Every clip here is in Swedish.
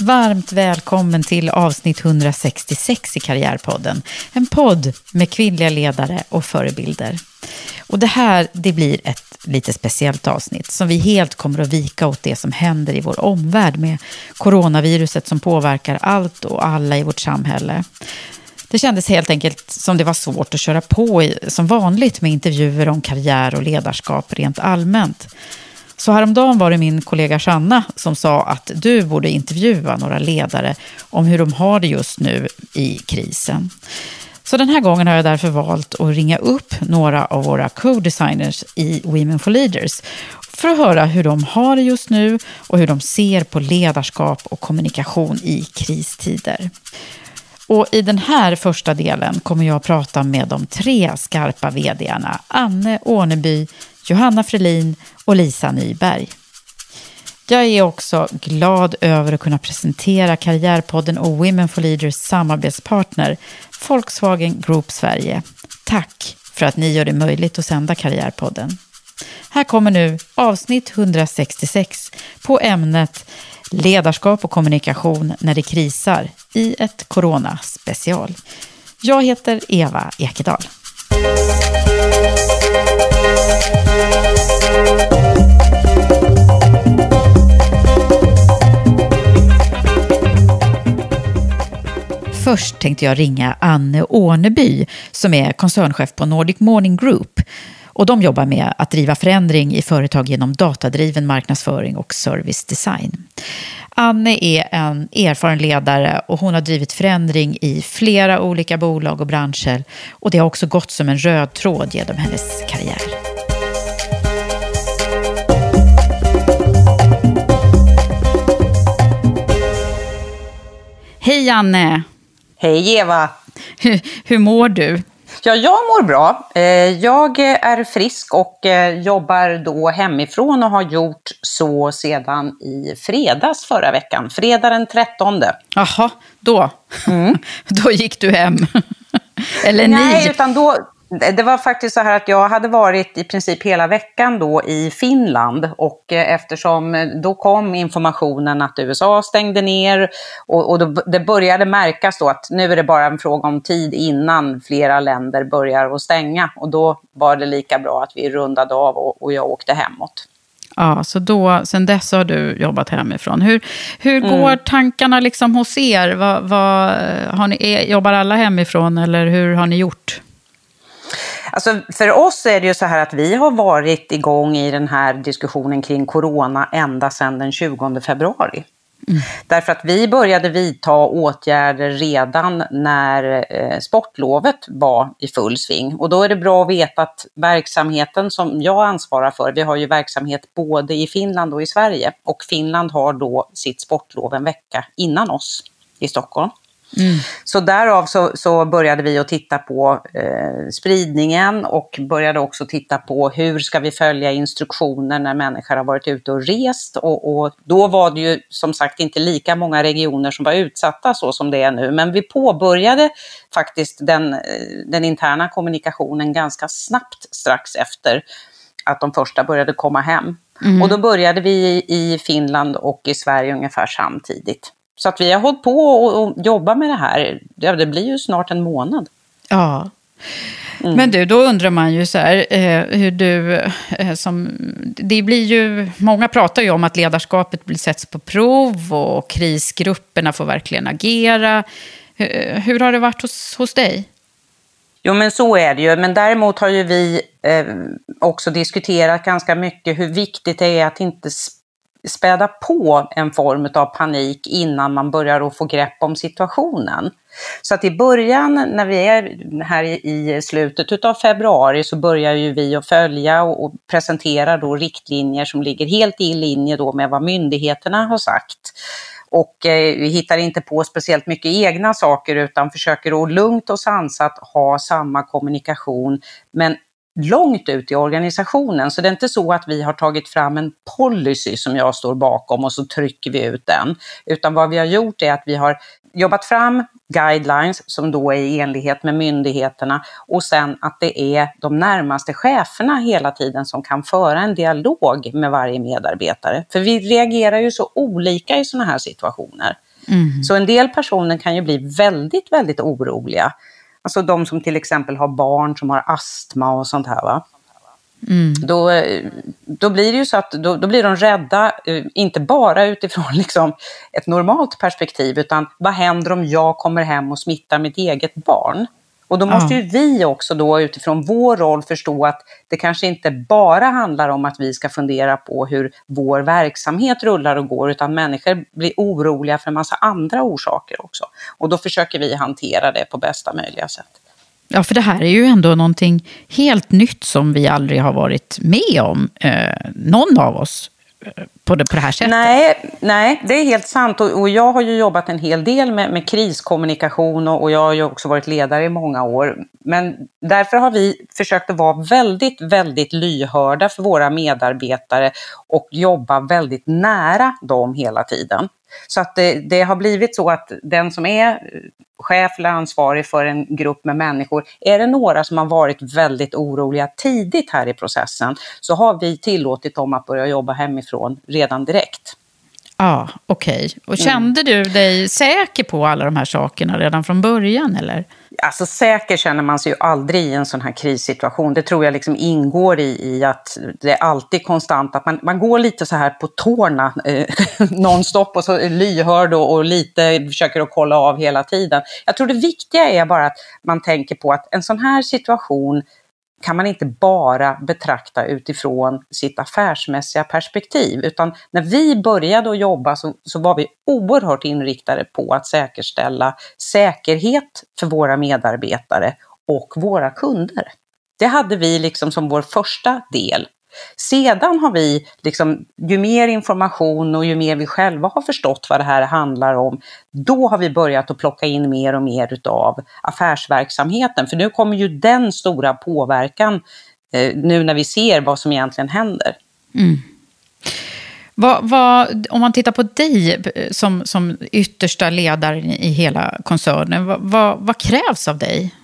Varmt välkommen till avsnitt 166 i Karriärpodden. En podd med kvinnliga ledare och förebilder. Och det här det blir ett lite speciellt avsnitt som vi helt kommer att vika åt det som händer i vår omvärld med coronaviruset som påverkar allt och alla i vårt samhälle. Det kändes helt enkelt som det var svårt att köra på i, som vanligt med intervjuer om karriär och ledarskap rent allmänt. Så häromdagen var det min kollega Shanna som sa att du borde intervjua några ledare om hur de har det just nu i krisen. Så den här gången har jag därför valt att ringa upp några av våra co-designers i Women for Leaders för att höra hur de har det just nu och hur de ser på ledarskap och kommunikation i kristider. Och i den här första delen kommer jag att prata med de tre skarpa vdarna Anne Åneby, Johanna Frelin och Lisa Nyberg. Jag är också glad över att kunna presentera Karriärpodden och Women for Leaders samarbetspartner Volkswagen Group Sverige. Tack för att ni gör det möjligt att sända Karriärpodden. Här kommer nu avsnitt 166 på ämnet Ledarskap och kommunikation när det krisar i ett coronaspecial. Jag heter Eva Ekedal. Först tänkte jag ringa Anne Åneby som är koncernchef på Nordic Morning Group. Och de jobbar med att driva förändring i företag genom datadriven marknadsföring och service design. Anne är en erfaren ledare och hon har drivit förändring i flera olika bolag och branscher. Och det har också gått som en röd tråd genom hennes karriär. Hej Anne! Hej Eva! Hur, hur mår du? Ja, jag mår bra. Eh, Jag är frisk och eh, jobbar då hemifrån och har gjort så sedan i fredags förra veckan. Fredag den 13. Jaha, då. då gick du hem. Eller Nej, ni. utan då, det var faktiskt så här att jag hade varit i princip hela veckan då i Finland och eh, eftersom eh, då kom informationen att USA stängde ner och, och då, det började märkas då att nu är det bara en fråga om tid innan flera länder börjar att stänga och då var det lika bra att vi rundade av och, och jag åkte hemåt. Ja, så då, sen dess har du jobbat hemifrån. Hur, hur Mm. går tankarna liksom hos er? Vad, vad, har ni, är, jobbar alla hemifrån eller hur har ni gjort? Alltså för oss är det ju så här att vi har varit igång i den här diskussionen kring corona ända sedan den 20 februari. Därför att vi började vidta åtgärder redan när eh, sportlovet var i full sving. Och då är det bra att veta att verksamheten som jag ansvarar för, vi har ju verksamhet både i Finland och i Sverige. Och Finland har då sitt sportlov en vecka innan oss i Stockholm. Mm. Så därav så, så, började vi att titta på eh, spridningen och började också titta på hur ska vi följa instruktioner när människor har varit ute och rest. Och, och, då var det ju som sagt inte lika många regioner som var utsatta så som det är nu. Men vi påbörjade faktiskt den, den interna kommunikationen ganska snabbt strax efter att de första började komma hem. Mm. Och då började vi i Finland och i Sverige ungefär samtidigt. Så att vi har hållit på och, jobba med det här. Ja, det blir ju snart en månad. Ja. Mm. Men du, då undrar man ju så här, eh, hur du, eh, som, det blir ju, många pratar ju om att ledarskapet blir sätts på prov och krisgrupperna får verkligen agera. Hur, hur har det varit hos, hos dig? Jo men så är det ju, men däremot har ju vi eh, också diskuterat ganska mycket hur viktigt det är att inte späda på en form av panik innan man börjar att få grepp om situationen. Så att i början, när vi är här i slutet av februari, så börjar ju vi att följa och presentera då riktlinjer som ligger helt i linje då med vad myndigheterna har sagt. Och eh, vi hittar inte på speciellt mycket egna saker utan försöker att lugnt och sansat ha samma kommunikation men långt ut i organisationen. Så det är inte så att vi har tagit fram en policy som jag står bakom och så trycker vi ut den. Utan vad vi har gjort är att vi har jobbat fram guidelines som då är i enlighet med myndigheterna och sen att det är de närmaste cheferna hela tiden som kan föra en dialog med varje medarbetare. För vi reagerar ju så olika i sådana här situationer. Mm. Så en del personer kan ju bli väldigt, väldigt oroliga Alltså de som till exempel har barn som har astma och sånt här. Va? Mm. Då, då blir det ju så att då, då, blir de rädda, eh, inte bara utifrån liksom ett normalt perspektiv, utan vad händer om jag kommer hem och smittar mitt eget barn? Och då måste ja. ju vi också då utifrån vår roll förstå att det kanske inte bara handlar om att vi ska fundera på hur vår verksamhet rullar och går, utan människor blir oroliga för en massa andra orsaker också. Och då försöker vi hantera det på bästa möjliga sätt. Ja, för det här är ju ändå någonting helt nytt som vi aldrig har varit med om, eh, någon av oss på det, på det här sättet? Nej, nej, det är helt sant. Och, och jag har ju jobbat en hel del med, med kriskommunikation och, och, jag har ju också varit ledare i många år. Men därför har vi försökt att vara väldigt, väldigt lyhörda för våra medarbetare och jobba väldigt nära dem hela tiden. Så att det, det, har blivit så att den som är chef eller ansvarig för en grupp med människor, är det några som har varit väldigt oroliga tidigt här i processen så har vi tillåtit dem att börja jobba hemifrån redan direkt. Ja, okej. Okay. Och kände mm. du dig säker på alla de här sakerna redan från början eller? Alltså säker känner man sig ju aldrig i en sån här krissituation. Det tror jag liksom ingår i, i att det är alltid konstant att man, man går lite så här på tårna eh, nonstop och så lyhörd och, och lite försöker att kolla av hela tiden. Jag tror det viktiga är bara att man tänker på att en sån här situation kan man inte bara betrakta utifrån sitt affärsmässiga perspektiv, utan när vi började att jobba så, så, var vi oerhört inriktade på att säkerställa säkerhet för våra medarbetare och våra kunder. Det hade vi liksom som vår första del sedan har vi, liksom, ju mer information och ju mer vi själva har förstått vad det här handlar om, då har vi börjat att plocka in mer och mer utav affärsverksamheten. För nu kommer ju den stora påverkan eh, nu när vi ser vad som egentligen händer. Mm. Vad, vad, om man tittar på dig eh, som, som yttersta ledare i hela koncernen, vad, vad krävs av dig?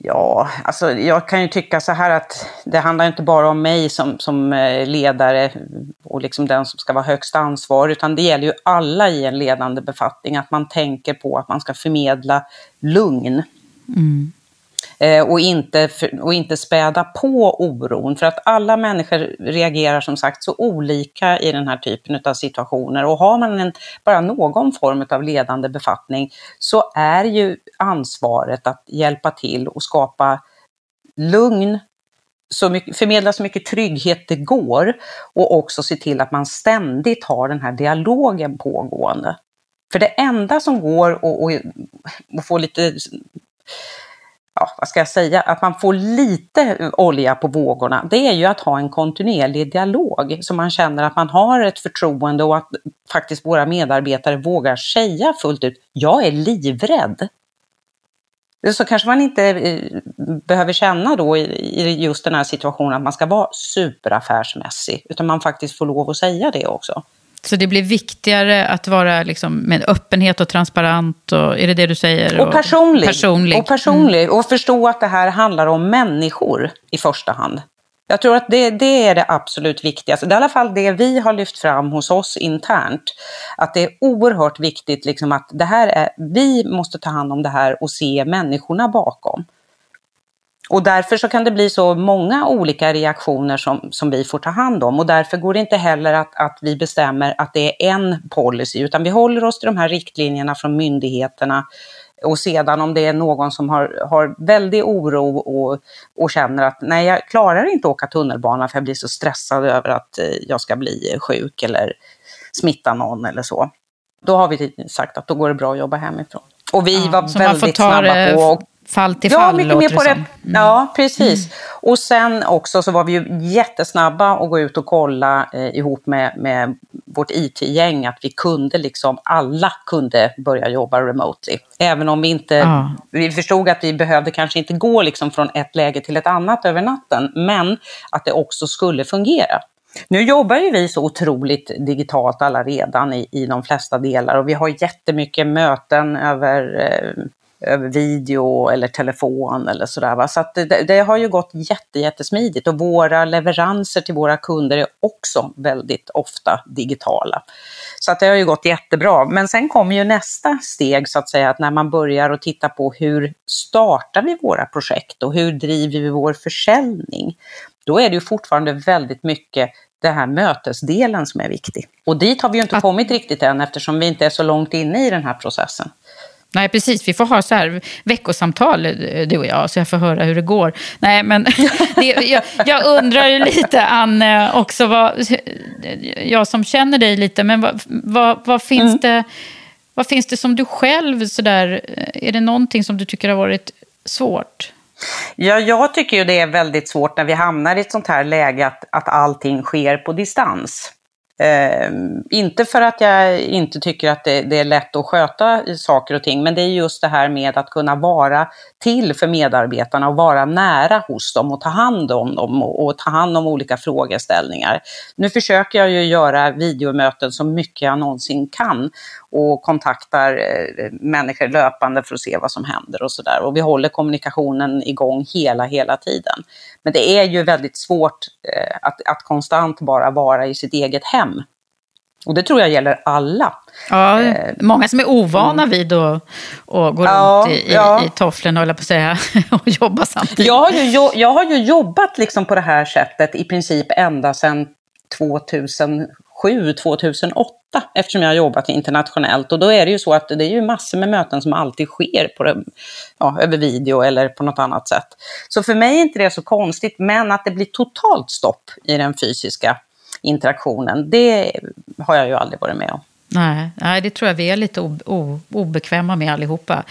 Ja, alltså jag kan ju tycka så här att det handlar inte bara om mig som, som eh, ledare och liksom den som ska vara högst ansvarig, utan det gäller ju alla i en ledande befattning, att man tänker på att man ska förmedla lugn. Mm. Eh, och, inte, och inte späda på oron. För att alla människor reagerar som sagt så olika i den här typen av situationer. Och har man en, bara någon form av ledande befattning så är ju ansvaret att hjälpa till och skapa lugn, så mycket, förmedla så mycket trygghet det går och också se till att man ständigt har den här dialogen pågående. För det enda som går att få lite ja, vad ska jag säga, att man får lite olja på vågorna, det är ju att ha en kontinuerlig dialog så man känner att man har ett förtroende och att faktiskt våra medarbetare vågar säga fullt ut, jag är livrädd. Så kanske man inte eh, behöver känna då i just den här situationen att man ska vara superaffärsmässig, utan man faktiskt får lov att säga det också. Så det blir viktigare att vara liksom med öppenhet och transparent? Och, är det det du säger? Och personlig. Och personlig, och, personlig. Mm. och förstå att det här handlar om människor i första hand. Jag tror att det, det, är det absolut viktigaste. Det är i alla fall det vi har lyft fram hos oss internt. Att det är oerhört viktigt liksom att det här är, vi måste ta hand om det här och se människorna bakom. Och därför så kan det bli så många olika reaktioner som, som vi får ta hand om och därför går det inte heller att, att vi bestämmer att det är en policy utan vi håller oss till de här riktlinjerna från myndigheterna och sedan om det är någon som har, har väldig oro och, och känner att nej, jag klarar inte att åka tunnelbana för jag blir så stressad över att eh, jag ska bli sjuk eller smitta någon eller så. Då har vi sagt att då går det bra att jobba hemifrån. Och vi ja, var väldigt snabba på att fall till fall. Ja, mycket mer på det. Mm. Ja, precis. Mm. Och sen också så var vi ju jättesnabba att gå ut och kolla eh, ihop med, med vårt IT-gäng att vi kunde liksom, alla kunde börja jobba remotely. Även om vi inte, ja. vi förstod att vi behövde kanske inte gå liksom från ett läge till ett annat över natten, men att det också skulle fungera. Nu jobbar ju vi så otroligt digitalt alla redan i, i de flesta delar och vi har jättemycket möten över eh, över video eller telefon eller sådär. Va? Så det, det, har ju gått jätte, jättesmidigt och våra leveranser till våra kunder är också väldigt ofta digitala. Så att det har ju gått jättebra. Men sen kommer ju nästa steg så att säga, att när man börjar att titta på hur startar vi våra projekt och hur driver vi vår försäljning? Då är det ju fortfarande väldigt mycket det här mötesdelen som är viktig. Och dit har vi ju inte att... kommit riktigt än eftersom vi inte är så långt inne i den här processen. Nej, precis. Vi får ha så här veckosamtal, du och jag, så jag får höra hur det går. Nej, men det, jag, jag, undrar ju lite, Anne, också vad, jag som känner dig lite, men vad, vad, vad finns, mm. det, vad finns det som du själv, så där, är det någonting som du tycker har varit svårt? Ja, jag tycker ju det är väldigt svårt när vi hamnar i ett sånt här läge att, att allting sker på distans. Eh, inte för att jag inte tycker att det, det, är lätt att sköta saker och ting, men det är just det här med att kunna vara till för medarbetarna och vara nära hos dem och ta hand om dem och, och ta hand om olika frågeställningar. Nu försöker jag ju göra videomöten så mycket jag någonsin kan och kontaktar eh, människor löpande för att se vad som händer och sådär. Och vi håller kommunikationen igång hela, hela tiden. Men det är ju väldigt svårt eh, att, att konstant bara vara i sitt eget hem. Och det tror jag gäller alla. Ja, eh, många som är ovana mm. vid att, att gå ja, runt i, ja. i tofflorna, hålla på att säga, och jobba samtidigt. Jag har ju, jag har ju jobbat liksom på det här sättet i princip ända sedan 2007, 2008 eftersom jag har jobbat internationellt. Och då är det ju så att det är ju massor med möten som alltid sker på det, ja, över video eller på något annat sätt. Så för mig är inte det så konstigt, men att det blir totalt stopp i den fysiska interaktionen, det har jag ju aldrig varit med om. Nej, nej, det tror jag vi är lite obekväma med allihopa.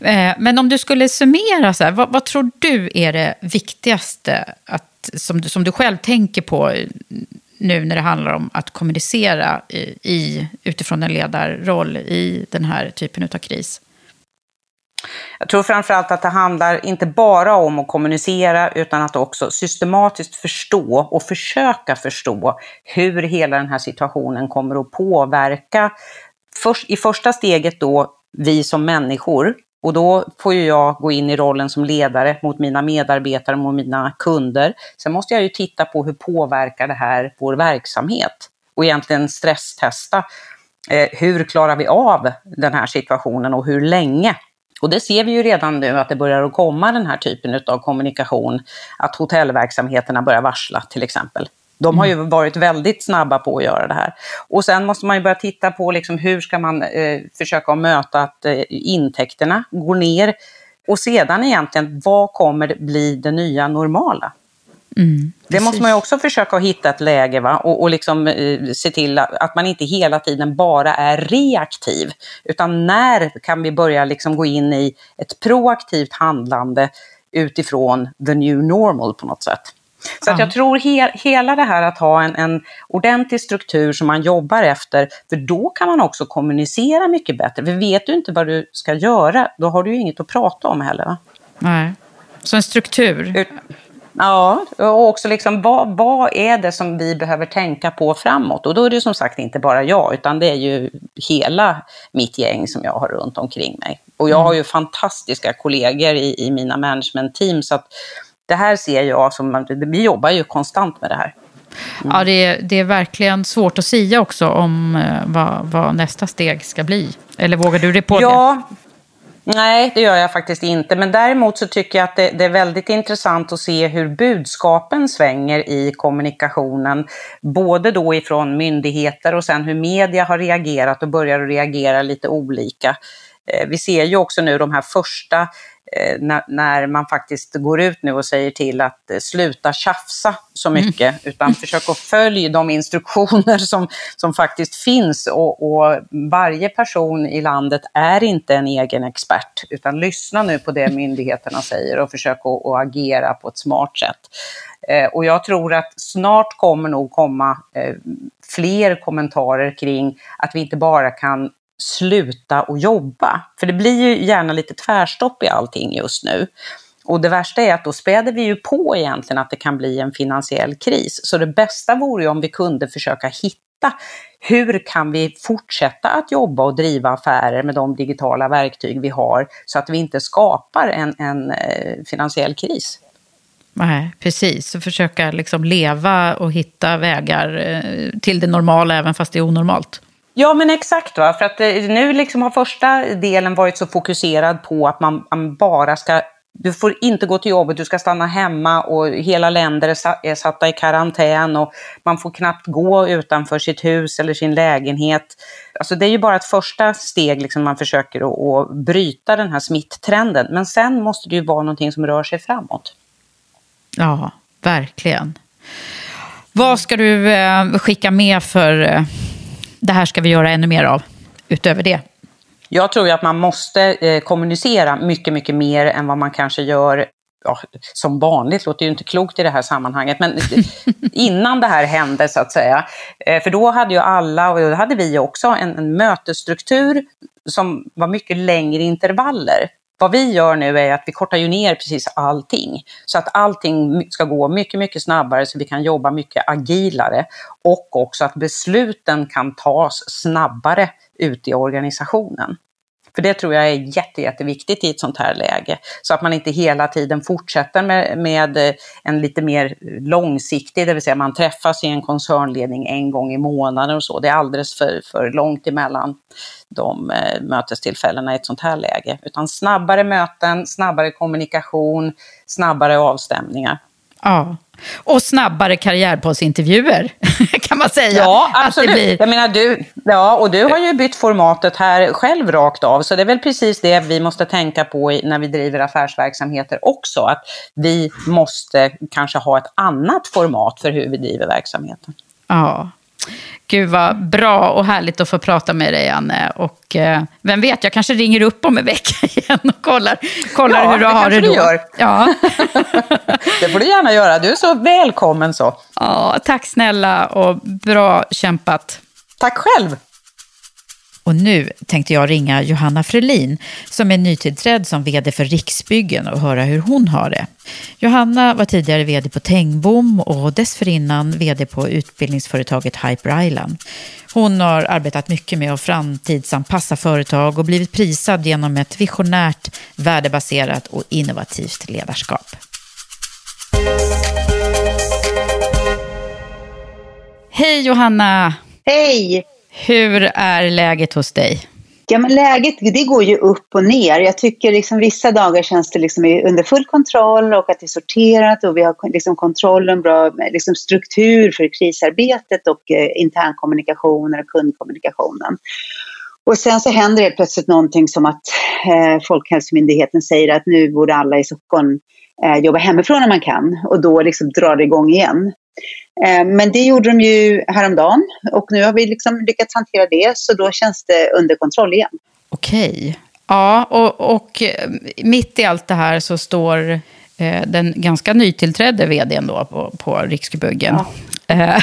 Eh, men om du skulle summera, så här, vad, vad, tror du är det viktigaste att, som, som du själv tänker på nu när det handlar om att kommunicera i, i, utifrån en ledarroll i den här typen av kris? Jag tror framförallt att det handlar inte bara om att kommunicera utan att också systematiskt förstå och försöka förstå hur hela den här situationen kommer att påverka först, i första steget då vi som människor och då får ju jag gå in i rollen som ledare mot mina medarbetare, mot mina kunder. Sen måste jag ju titta på hur påverkar det här vår verksamhet och egentligen stresstesta. Eh, hur klarar vi av den här situationen och hur länge? Och det ser vi ju redan nu att det börjar att komma den här typen av kommunikation, att hotellverksamheterna börjar varsla till exempel. De har ju mm. varit väldigt snabba på att göra det här. Och sen måste man ju börja titta på liksom hur ska man eh, försöka möta att eh, intäkterna går ner. Och sedan egentligen, vad kommer det bli det nya normala? Mm, det måste man ju också försöka hitta ett läge va? och, och liksom, eh, se till att, att, man inte hela tiden bara är reaktiv. Utan när kan vi börja liksom gå in i ett proaktivt handlande utifrån the new normal på något sätt. Så att jag tror he hela det här att ha en, en ordentlig struktur som man jobbar efter, för då kan man också kommunicera mycket bättre. För vet du inte vad du ska göra, då har du ju inget att prata om heller. Va? Nej, så en struktur. Ut Ja, och också liksom vad, vad är det som vi behöver tänka på framåt? Och då är det som sagt inte bara jag, utan det är ju hela mitt gäng som jag har runt omkring mig. Och jag har ju fantastiska kollegor i, i mina management-team, så att det här ser jag som, vi jobbar ju konstant med det här. Mm. Ja, det är, det är verkligen svårt att säga också om eh, vad, vad, nästa steg ska bli. Eller vågar du det på ja, det? Nej, det gör jag faktiskt inte. Men däremot så tycker jag att det, det, är väldigt intressant att se hur budskapen svänger i kommunikationen. Både då ifrån myndigheter och sen hur media har reagerat och börjar reagera lite olika. Eh, vi ser ju också nu de här första när, när, man faktiskt går ut nu och säger till att eh, sluta tjafsa så mm. mycket, mm. utan försök att följa de instruktioner som, som faktiskt finns. Och, och, varje person i landet är inte en egen expert, utan lyssna nu på det myndigheterna säger och försök att, att agera på ett smart sätt. Eh, och jag tror att snart kommer nog komma eh, fler kommentarer kring att vi inte bara kan sluta och jobba. För det blir ju gärna lite tvärstopp i allting just nu. Och det värsta är att då späder vi ju på egentligen att det kan bli en finansiell kris. Så det bästa vore ju om vi kunde försöka hitta hur kan vi fortsätta att jobba och driva affärer med de digitala verktyg vi har så att vi inte skapar en, en eh, finansiell kris. Nej, precis. Och försöka liksom leva och hitta vägar eh, till det normala även fast det är onormalt. Ja, men exakt. Va? För att eh, nu liksom har första delen varit så fokuserad på att man, man, bara ska... Du får inte gå till jobbet, du ska stanna hemma och hela länder är, satta i karantän och man får knappt gå utanför sitt hus eller sin lägenhet. Alltså det är ju bara ett första steg, liksom man försöker att, att bryta den här smitttrenden. Men sen måste det ju vara någonting som rör sig framåt. Ja, verkligen. Vad ska du eh, skicka med för eh, det här ska vi göra ännu mer av, utöver det? Jag tror att man måste eh, kommunicera mycket, mycket mer än vad man kanske gör ja, som vanligt, låter ju inte klokt i det här sammanhanget, men innan det här hände så att säga. Eh, för då hade ju alla, och det hade vi också, en, en mötesstruktur som var mycket längre intervaller. Vad vi gör nu är att vi kortar ju ner precis allting. Så att allting ska gå mycket, mycket snabbare så vi kan jobba mycket agilare. Och också att besluten kan tas snabbare ute i organisationen. För det tror jag är jätte, jätteviktigt i ett sånt här läge. Så att man inte hela tiden fortsätter med, med eh, en lite mer långsiktig, det vill säga man träffas i en koncernledning en gång i månaden och så. Det är alldeles för, för långt emellan de eh, mötestillfällena i ett sånt här läge. Utan snabbare möten, snabbare kommunikation, snabbare avstämningar. Ja, och snabbare karriärpodsintervjuer kan man säga. Ja, absolut. Blir... Jag menar, du, ja, och du har ju bytt formatet här själv rakt av, så det är väl precis det vi måste tänka på när vi driver affärsverksamheter också, att vi måste kanske ha ett annat format för hur vi driver verksamheten. Ja, Gud vad bra och härligt att få prata med dig, Anne. Och eh, vem vet, jag kanske ringer upp om en vecka igen och kollar, kollar ja, hur du har det då. Du gör. Ja, det får du gärna göra. Du är så välkommen så. Ja, tack snälla och bra kämpat. Tack själv. Och nu tänkte jag ringa Johanna Frelin som är nytillträdd som vd för Riksbyggen och höra hur hon har det. Johanna var tidigare vd på Tengbom och dessförinnan vd på utbildningsföretaget Hyper Island. Hon har arbetat mycket med att framtidsanpassa företag och blivit prisad genom ett visionärt, värdebaserat och innovativt ledarskap. Hej Johanna! Hej! Hur är läget hos dig? Ja, men läget det går ju upp och ner. Jag tycker liksom vissa dagar känns det liksom under full kontroll och att det är sorterat och vi har liksom kontroll och bra liksom struktur för krisarbetet och eh, internkommunikationen och kundkommunikationen. Och sen så händer det plötsligt någonting som att eh, Folkhälsomyndigheten säger att nu borde alla i Stockholm eh, jobba hemifrån när man kan och då liksom drar det igång igen. Eh, men det gjorde de ju häromdagen och nu har vi liksom lyckats hantera det så då känns det under kontroll igen. Okej. Ja, och, och eh, mitt i allt det här så står eh, den ganska nytillträdde vdn då på, på Riksbyggen. Ja.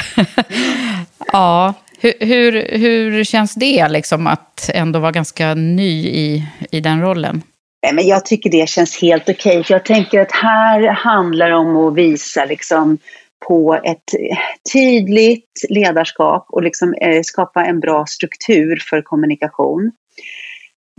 Ja. Hur, hur, hur, känns det liksom att ändå vara ganska ny i, i den rollen? men jag tycker det känns helt okej. Okay. Jag tänker att här handlar det om att visa liksom på ett tydligt ledarskap och liksom, eh, skapa en bra struktur för kommunikation.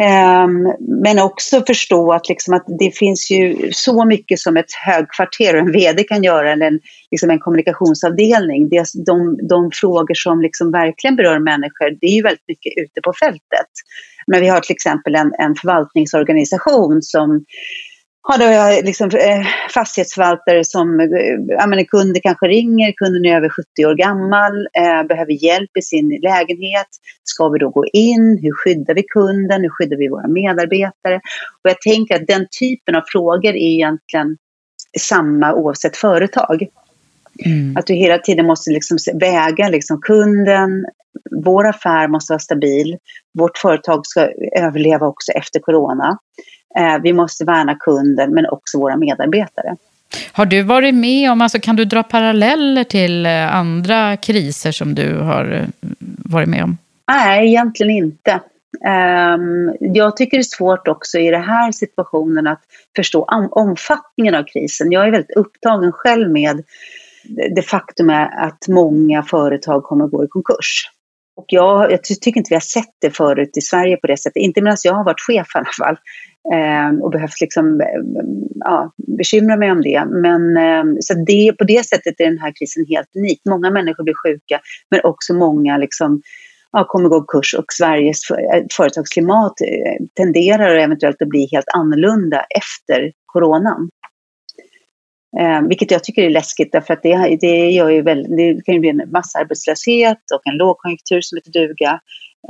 Ehm, men också förstå att, liksom att det finns ju så mycket som ett högkvarter och en VD kan göra, eller en, liksom en kommunikationsavdelning. Det, de, de frågor som liksom verkligen berör människor, det är ju väldigt mycket ute på fältet. Men vi har till exempel en, en förvaltningsorganisation som har då liksom, eh, fastighetsförvaltare som, eh, ja men kunder kanske ringer, kunden är över 70 år gammal, eh, behöver hjälp i sin lägenhet. Ska vi då gå in? Hur skyddar vi kunden? Hur skyddar vi våra medarbetare? Och jag tänker att den typen av frågor är egentligen samma oavsett företag. Mm. Att du hela tiden måste liksom väga liksom kunden, vår affär måste vara stabil, vårt företag ska överleva också efter corona. Eh, vi måste värna kunden men också våra medarbetare. Har du varit med om, alltså kan du dra paralleller till eh, andra kriser som du har eh, varit med om? Nej, egentligen inte. Ehm, jag tycker det är svårt också i den här situationen att förstå omfattningen av krisen. Jag är väldigt upptagen själv med det faktum att många företag kommer att gå i konkurs. Och jag, jag tycker inte vi har sett det förut i Sverige på det sättet, inte medan jag har varit chef i alla fall. Eh, och behövt liksom, eh, ja, bekymra mig om det. Men eh, så det, på det sättet är den här krisen helt unik. Många människor blir sjuka, men också många liksom, ja, kommer gå kurs och Sveriges eh, företagsklimat eh, tenderar eventuellt att bli helt annorlunda efter coronan. Eh, vilket jag tycker är läskigt därför att det, det, gör ju väl, det kan ju bli en massarbetslöshet och en lågkonjunktur som inte duga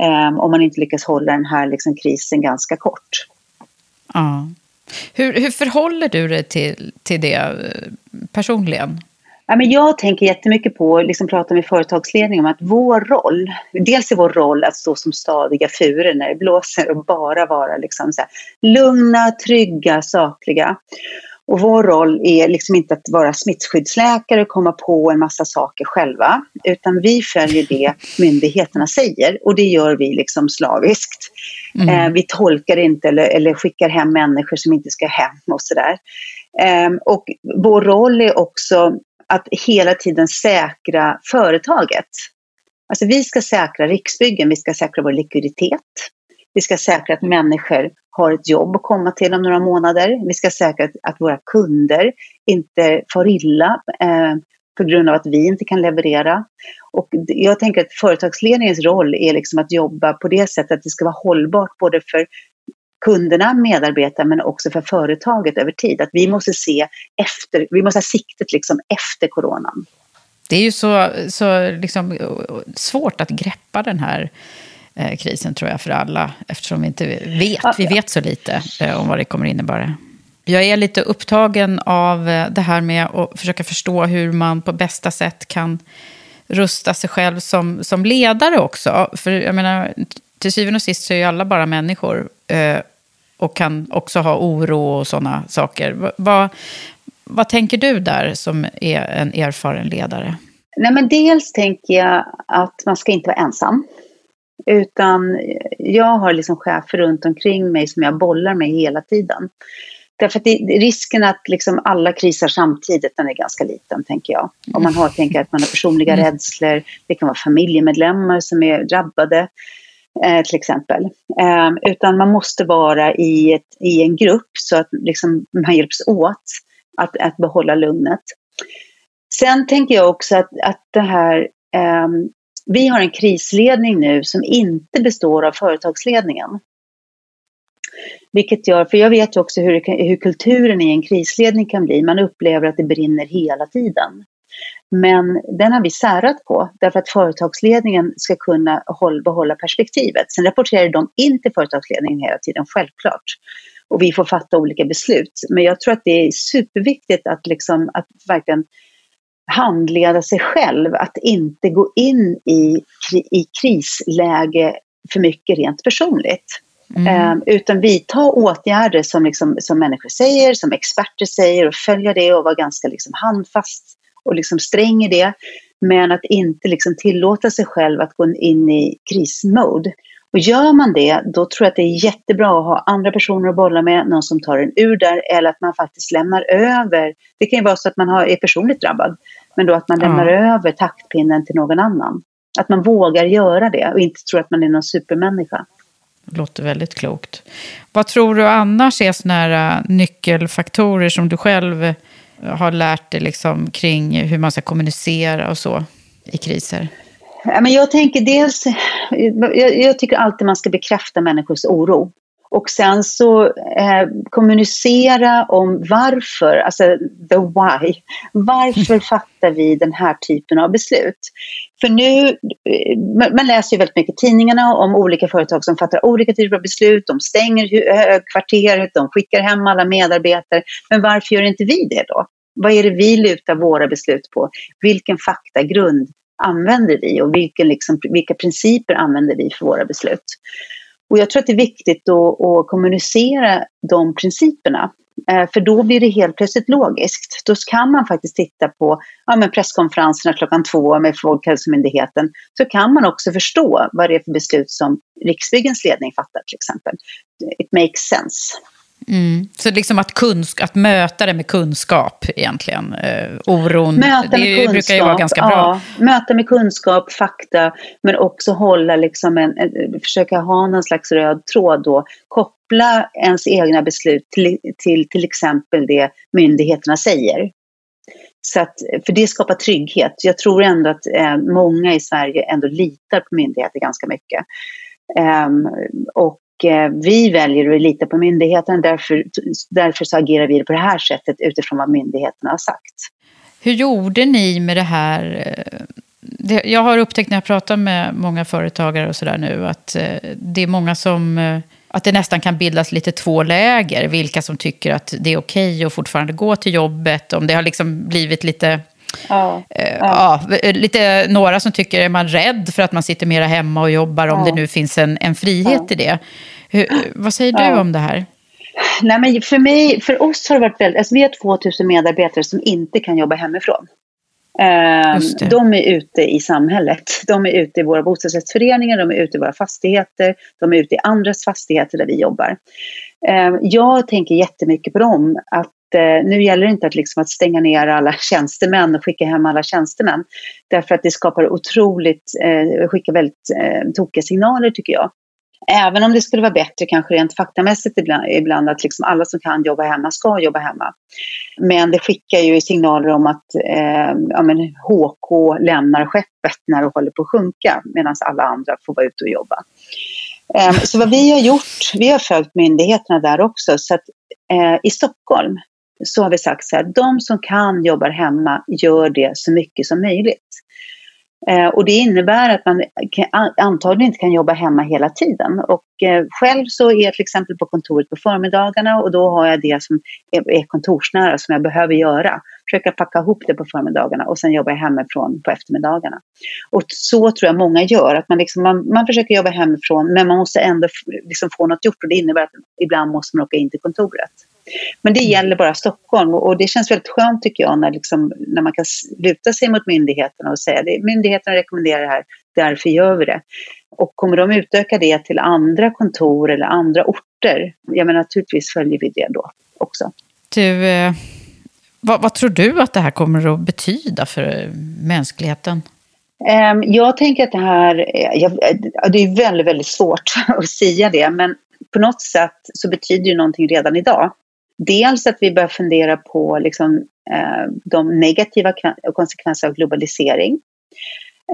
eh, om man inte lyckas hålla den här liksom, krisen ganska kort. Ja. Hur, hur förhåller du dig till, till det eh, personligen? Ja, men jag tänker jättemycket på, liksom prata med företagsledning om att vår roll, dels är vår roll att stå som stadiga furor när det blåser och bara vara liksom så här, lugna, trygga, sakliga. Och vår roll är liksom inte att vara smittskyddsläkare och komma på en massa saker själva, utan vi följer det myndigheterna säger och det gör vi liksom slaviskt. Mm. Eh, vi tolkar inte eller, eller, skickar hem människor som inte ska hem och sådär. Eh, och vår roll är också att hela tiden säkra företaget. Alltså vi ska säkra Riksbyggen, vi ska säkra vår likviditet. Vi ska säkra att människor har ett jobb att komma till om några månader. Vi ska säkra att, våra kunder inte far illa eh, på grund av att vi inte kan leverera. Och jag tänker att företagsledningens roll är liksom att jobba på det sättet att det ska vara hållbart både för kunderna, medarbetarna, men också för företaget över tid. Att vi måste se efter, vi måste ha siktet liksom efter coronan. Det är ju så, så liksom eh, svårt att greppa den här eh, krisen tror jag för alla. Eftersom vi inte vet, vi vet så lite eh, om vad det kommer innebära. Jag är lite upptagen av eh, det här med att försöka förstå hur man på bästa sätt kan rusta sig själv som, som ledare också. För jag menar, till syvende och sist så är ju alla bara människor. Eh, och kan också ha oro och sådana saker. Vad, vad tänker du där som är en erfaren ledare? Nej, men dels tänker jag att man ska inte vara ensam. Utan jag har liksom chefer runt omkring mig som jag bollar med hela tiden. Därför att det, risken att liksom alla krisar samtidigt den är ganska liten, tänker jag. Om man har, tänker att man har personliga mm. rädslor, det kan vara familjemedlemmar som är drabbade, eh, till exempel. Eh, utan man måste vara i, ett, i en grupp så att liksom man hjälps åt att, att behålla lugnet. Sen tänker jag också att, att det här eh, vi har en krisledning nu som inte består av företagsledningen. Vilket gör, för jag vet ju också hur, hur kulturen i en krisledning kan bli. Man upplever att det brinner hela tiden. Men den har vi särat på därför att företagsledningen ska kunna håll, behålla perspektivet. Sen rapporterar de in till företagsledningen hela tiden, självklart. och vi får fatta olika beslut. Men jag tror att det är superviktigt att, liksom, att verkligen handleda sig själv, att inte gå in i, i krisläge för mycket rent personligt. Mm. Um, utan vidta åtgärder som, liksom, som människor säger, som experter säger och följa det och vara ganska liksom handfast och liksom sträng i det. Men att inte liksom tillåta sig själv att gå in i krismode. Och gör man det, då tror jag att det är jättebra att ha andra personer att bolla med, någon som tar en ur där, eller att man faktiskt lämnar över. Det kan ju vara så att man har, är personligt drabbad, men då att man lämnar ja. över taktpinnen till någon annan. Att man vågar göra det och inte tror att man är någon supermänniska. Det låter väldigt klokt. Vad tror du annars är sådana här äh, nyckelfaktorer som du själv har lärt dig liksom kring hur man ska kommunicera och så i kriser? Men jag tänker dels, jag, jag tycker alltid man ska bekräfta människors oro. Och sen så eh, kommunicera om varför, alltså the why. Varför fattar vi den här typen av beslut? För nu, eh, man läser ju väldigt mycket i tidningarna om olika företag som fattar olika typer av beslut. De stänger högkvarteret, de skickar hem alla medarbetare. Men varför gör inte vi det då? Vad är det vi lutar våra beslut på? Vilken faktagrund använder vi och vilken, liksom, vilka principer använder vi för våra beslut? Och jag tror att det är viktigt att, att kommunicera de principerna. Eh, för då blir det helt plötsligt logiskt. Då kan man faktiskt titta på ja, men presskonferenserna klockan två med Folkhälsomyndigheten. Så kan man också förstå vad det är för beslut som Riksbyggens ledning fattar till exempel. It makes sense. Mm. Så liksom att, kunsk att möta det med kunskap egentligen, eh, oron, möta det kunskap, brukar ju vara ganska bra. Ja, möta med kunskap, fakta, men också hålla liksom en, en, försöka ha någon slags röd tråd då, koppla ens egna beslut till till, till exempel det myndigheterna säger. Så att, för det skapar trygghet. Jag tror ändå att eh, många i Sverige ändå litar på myndigheter ganska mycket. Um, och Eh, vi väljer att lita på myndigheterna, därför, därför så agerar vi på det här sättet utifrån vad myndigheterna har sagt. Hur gjorde ni med det här? Jag har upptäckt när jag pratar med många företagare och sådär nu att eh, det är många som eh, att det nästan kan bildas lite två läger. Vilka som tycker att det är okej okay att fortfarande gå till jobbet. Om det har liksom blivit lite Ja, eh, ja. ja, lite, några som tycker, är man rädd för att man sitter mera hemma och jobbar, om det nu finns en, en frihet i det. Hur, vad säger du om det här? Nej, men för, mig, för oss har det varit väldigt, alltså vi har 2000 medarbetare som inte kan jobba hemifrån. Eh, de är ute i samhället. De är ute i våra bostadsrättsföreningar, de är ute i våra fastigheter, de är ute i andras fastigheter där vi jobbar. Eh, jag tänker jättemycket på dem, att eh, nu gäller det inte att, liksom, att stänga ner alla tjänstemän och skicka hem alla tjänstemän. Därför att det skapar otroligt, eh, skickar väldigt eh, tokiga signaler tycker jag. Även om det skulle vara bättre kanske rent faktamässigt ibland, ibland att liksom alla som kan jobba hemma ska jobba hemma. Men det skickar ju signaler om att eh, ja, men HK lämnar skeppet när det håller på att sjunka medan alla andra får vara ute och jobba. Eh, så vad vi har gjort, vi har följt myndigheterna där också. Så att, eh, I Stockholm så har vi sagt så här, de som kan jobbar hemma gör det så mycket som möjligt. Eh, och det innebär att man antagligen inte kan jobba hemma hela tiden. Och eh, själv så är jag till exempel på kontoret på förmiddagarna och då har jag det som är kontorsnära som jag behöver göra. Försöka packa ihop det på förmiddagarna och sen jobba hemifrån på eftermiddagarna. Och så tror jag många gör, att man, liksom, man, man försöker jobba hemifrån men man måste ändå liksom få något gjort och det innebär att ibland måste man åka in till kontoret. Men det mm. gäller bara Stockholm och det känns väldigt skönt tycker jag när, liksom, när man kan luta sig mot myndigheterna och säga att myndigheterna rekommenderar det här, därför gör vi det. Och kommer de utöka det till andra kontor eller andra orter, ja men naturligtvis följer vi det då också. Du, eh, vad, vad, tror du att det här kommer att betyda för mänskligheten? Um, jag tänker att det här, jag, det är väldigt, väldigt svårt att säga det, men på något sätt så betyder det någonting redan idag. Dels att vi börjar fundera på liksom, eh, de negativa konsekvenserna av globalisering.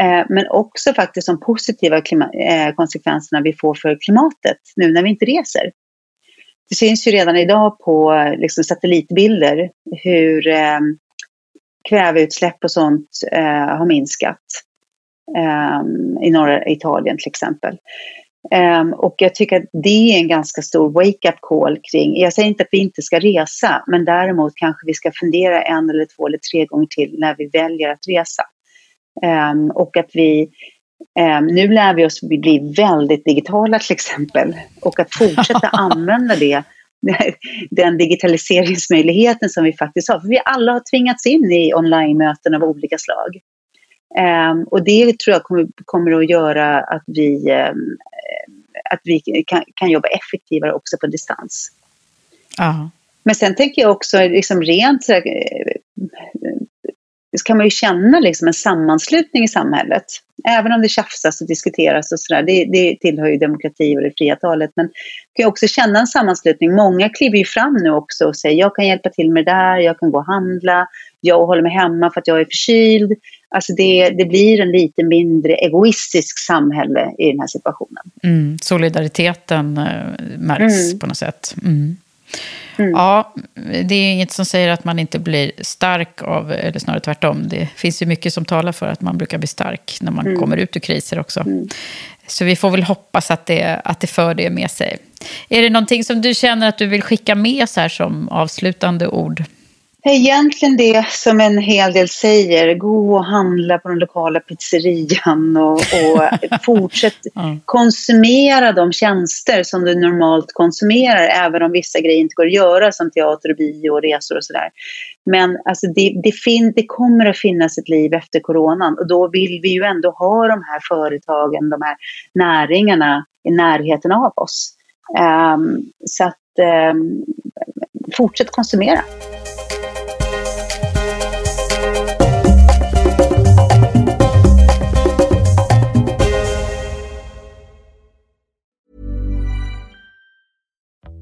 Eh, men också faktiskt de positiva eh, konsekvenserna vi får för klimatet nu när vi inte reser. Det syns ju redan idag på liksom, satellitbilder hur eh, kväveutsläpp och sånt eh, har minskat. Eh, I norra Italien till exempel. Um, och jag tycker att det är en ganska stor wake-up call kring, jag säger inte att vi inte ska resa, men däremot kanske vi ska fundera en eller två eller tre gånger till när vi väljer att resa. Um, och att vi, um, nu lär vi oss bli väldigt digitala till exempel, och att fortsätta använda det den digitaliseringsmöjligheten som vi faktiskt har. För vi alla har tvingats in i online-möten av olika slag. Um, och det tror jag kommer, kommer att göra att vi, um, att vi kan, kan, jobba effektivare också på distans. Aha. Men sen tänker jag också liksom rent så här, så kan man ju känna liksom en sammanslutning i samhället. Även om det tjafsas och diskuteras och sådär, det, det tillhör ju demokrati och det fria talet. Men man kan också känna en sammanslutning. Många kliver ju fram nu också och säger jag kan hjälpa till med det där, jag kan gå och handla, jag håller mig hemma för att jag är förkyld. Alltså det, det blir en lite mindre egoistisk samhälle i den här situationen. Mm, solidariteten äh, märks mm. på något sätt. Mm. Mm. Ja, det är inget som säger att man inte blir stark av, eller snarare tvärtom. Det finns ju mycket som talar för att man brukar bli stark när man mm. kommer ut ur kriser också. Mm. Så vi får väl hoppas att det, att det för det med sig. Är det någonting som du känner att du vill skicka med så här som avslutande ord? Egentligen det som en hel del säger, gå och handla på den lokala pizzerian och, och fortsätt mm. konsumera de tjänster som du normalt konsumerar, även om vissa grejer inte går att göra som teater och bio och resor och sådär. Men alltså det, det, fin, det kommer att finnas ett liv efter coronan och då vill vi ju ändå ha de här företagen, de här näringarna i närheten av oss. Um, så att um, fortsätt konsumera.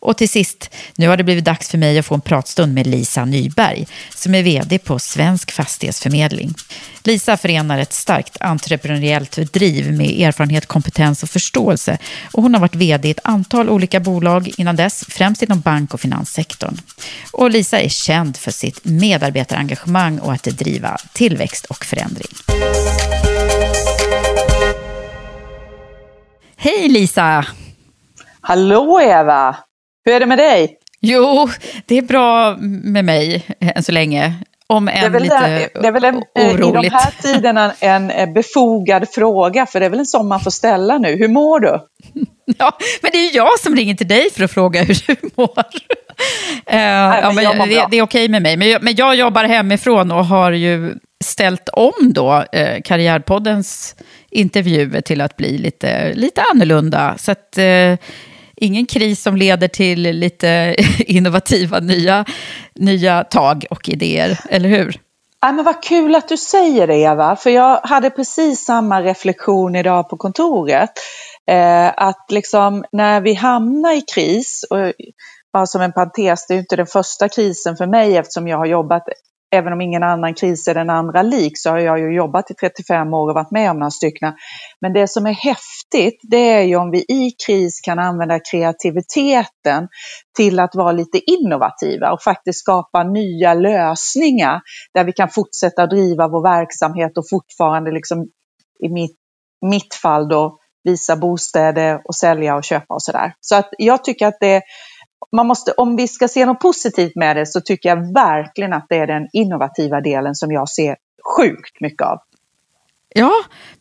Och till sist, nu har det blivit dags för mig att få en pratstund med Lisa Nyberg, som är vd på Svensk Fastighetsförmedling. Lisa förenar ett starkt entreprenöriellt driv med erfarenhet, kompetens och förståelse. Och hon har varit vd i ett antal olika bolag innan dess, främst inom bank och finanssektorn. Och Lisa är känd för sitt medarbetarengagemang och att driva tillväxt och förändring. Hej Lisa! Hallå Eva! Hur är det med dig? Jo, det är bra med mig än så länge. Om än lite det, det är väl en, oroligt. i de här tiderna en befogad fråga, för det är väl en sån man får ställa nu. Hur mår du? Ja, men det är ju jag som ringer till dig för att fråga hur du mår. Uh, ja, men det, det, är okej med mig. Men jag, men jag jobbar hemifrån och har ju ställt om då eh, Karriärpoddens intervjuer till att bli lite, lite annorlunda. Så att, eh, ingen kris som leder till lite innovativa nya, nya tag och idéer, eller hur? Ja, men vad kul att du säger det Eva, för jag hade precis samma reflektion idag på kontoret. Eh, att liksom när vi hamnar i kris, och bara som en parentes, det är inte den första krisen för mig eftersom jag har jobbat även om ingen annan kris är den andra lik så har jag ju jobbat i 35 år och varit med om några stycken. Men det som är häftigt det är ju om vi i kris kan använda kreativiteten till att vara lite innovativa och faktiskt skapa nya lösningar där vi kan fortsätta driva vår verksamhet och fortfarande liksom i mitt, mitt fall då visa bostäder och sälja och köpa och sådär. Så att jag tycker att det man måste, om vi ska se något positivt med det så tycker jag verkligen att det är den innovativa delen som jag ser sjukt mycket av. Ja,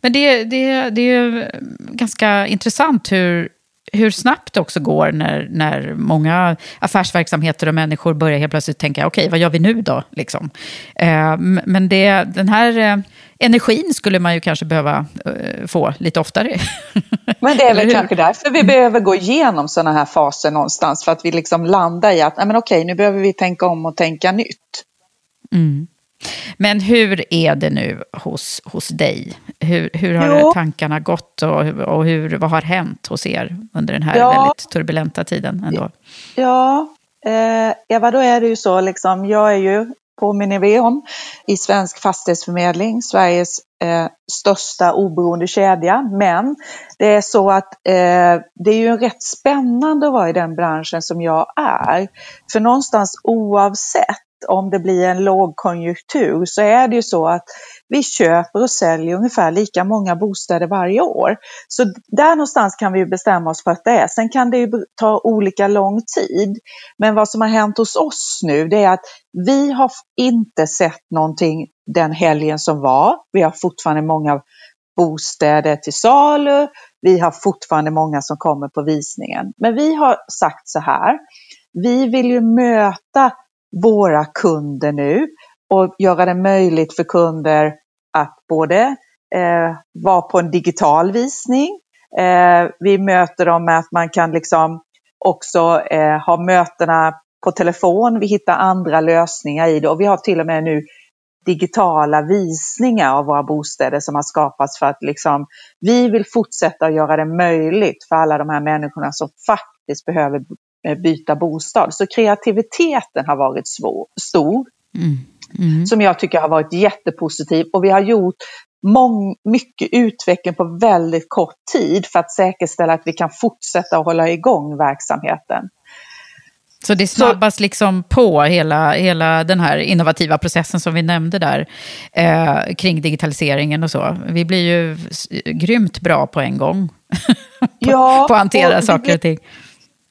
men det, det, det är ganska intressant hur, hur snabbt det också går när, när många affärsverksamheter och människor börjar helt plötsligt tänka, okej, okay, vad gör vi nu då? Liksom. Eh, men det, den här eh, energin skulle man ju kanske behöva eh, få lite oftare. Men det är väl kanske därför vi behöver gå igenom sådana här faser någonstans, för att vi liksom landar i att, men okej, nu behöver vi tänka om och tänka nytt. Mm. Men hur är det nu hos, hos dig? Hur, hur har jo. tankarna gått och, och hur, vad har hänt hos er under den här ja. väldigt turbulenta tiden? Ändå? Ja, eh, Eva, då är det ju så, liksom, jag är ju påminner vi om, i Svensk Fastighetsförmedling, Sveriges eh, största oberoende kedja. Men det är så att eh, det är ju rätt spännande att vara i den branschen som jag är. För någonstans oavsett om det blir en lågkonjunktur så är det ju så att vi köper och säljer ungefär lika många bostäder varje år. Så där någonstans kan vi bestämma oss för att det är. Sen kan det ju ta olika lång tid. Men vad som har hänt hos oss nu det är att vi har inte sett någonting den helgen som var. Vi har fortfarande många bostäder till salu. Vi har fortfarande många som kommer på visningen. Men vi har sagt så här. Vi vill ju möta våra kunder nu och göra det möjligt för kunder att både eh, vara på en digital visning, eh, vi möter dem med att man kan liksom också eh, ha mötena på telefon, vi hittar andra lösningar i det och vi har till och med nu digitala visningar av våra bostäder som har skapats för att liksom, vi vill fortsätta att göra det möjligt för alla de här människorna som faktiskt behöver eh, byta bostad. Så kreativiteten har varit svår, stor. Mm. Mm. Som jag tycker har varit jättepositiv och vi har gjort mång, mycket utveckling på väldigt kort tid för att säkerställa att vi kan fortsätta att hålla igång verksamheten. Så det snabbas så, liksom på hela, hela den här innovativa processen som vi nämnde där, eh, kring digitaliseringen och så. Vi blir ju grymt bra på en gång på, ja, på att hantera saker och ting.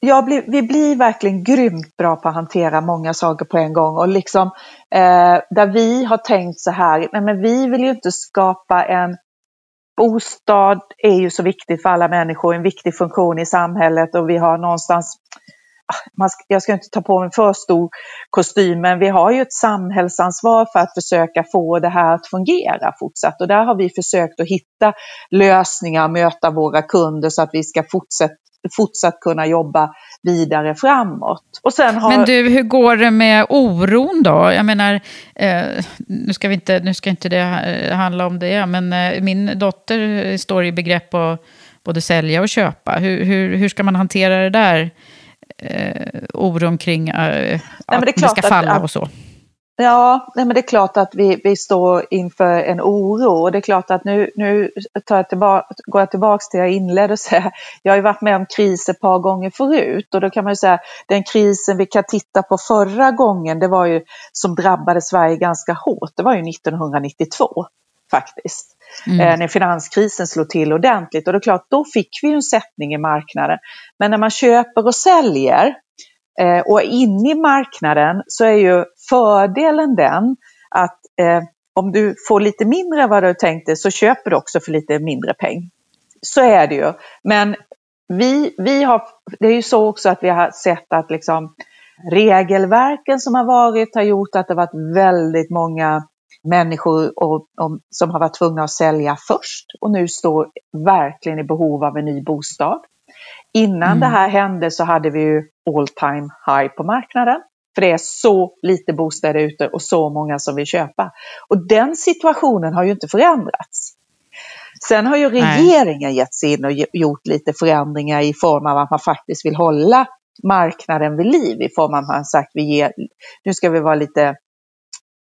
Ja, vi blir verkligen grymt bra på att hantera många saker på en gång och liksom eh, där vi har tänkt så här, nej men vi vill ju inte skapa en bostad är ju så viktigt för alla människor, en viktig funktion i samhället och vi har någonstans ah, man jag ska inte ta på mig för stor kostym, men vi har ju ett samhällsansvar för att försöka få det här att fungera fortsatt. Och där har vi försökt att hitta lösningar, möta våra kunder så att vi ska fortsätta fortsatt kunna jobba vidare framåt. Och sen har... Men du, hur går det med oron då? Jag menar, eh, nu, ska vi inte, nu ska inte det eh, handla om det, men eh, min dotter står i begrepp att både sälja och köpa. Hur, hur, hur ska man hantera det där? eh, oron kring eh, att det, det, ska falla att, och så? Ja, men det är klart att vi, vi står inför en oro och det är klart att nu, nu tar jag tillbaka, går jag tillbaka till det jag inledde och säga, jag har ju varit med om kriser ett par gånger förut och då kan man ju säga den krisen vi kan titta på förra gången, det var ju som drabbade Sverige ganska hårt, det var ju 1992 faktiskt. mm. eh, när finanskrisen slog till ordentligt. Och det är klart, då fick vi en sättning i marknaden. Men när man köper och säljer eh, och inne i marknaden så är ju fördelen den att eh, om du får lite mindre än vad du tänkte så köper du också för lite mindre peng. Så är det ju. Men vi, vi har, det är ju så också att vi har sett att liksom regelverken som har varit har gjort att det varit väldigt många människor och, och, som har varit tvungna att sälja först och nu står verkligen i behov av en ny bostad. Innan mm. det här hände så hade vi ju all time high på marknaden. För det är så lite bostäder ute och så många som vill köpa. Och den situationen har ju inte förändrats. Sen har ju regeringen Nej. gett sig in och gjort lite förändringar i form av att man faktiskt vill hålla marknaden vid liv i form av att man sagt vi ger, nu ska vi vara lite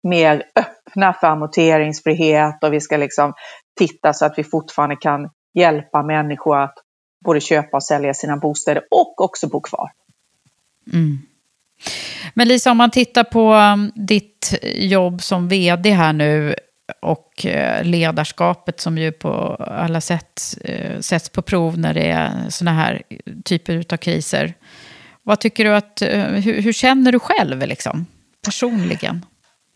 mer öppna för amorteringsfrihet och vi ska liksom titta så att vi fortfarande kan hjälpa människor att både köpa och sälja sina bostäder och också bo kvar. Mm. Men Lisa, om man tittar på um, ditt jobb som vd här nu och eh, ledarskapet som ju på alla sätt eh, sätts på prov när det är sådana här typer av kriser. Vad tycker du att, eh, hur, hur känner du själv liksom, personligen?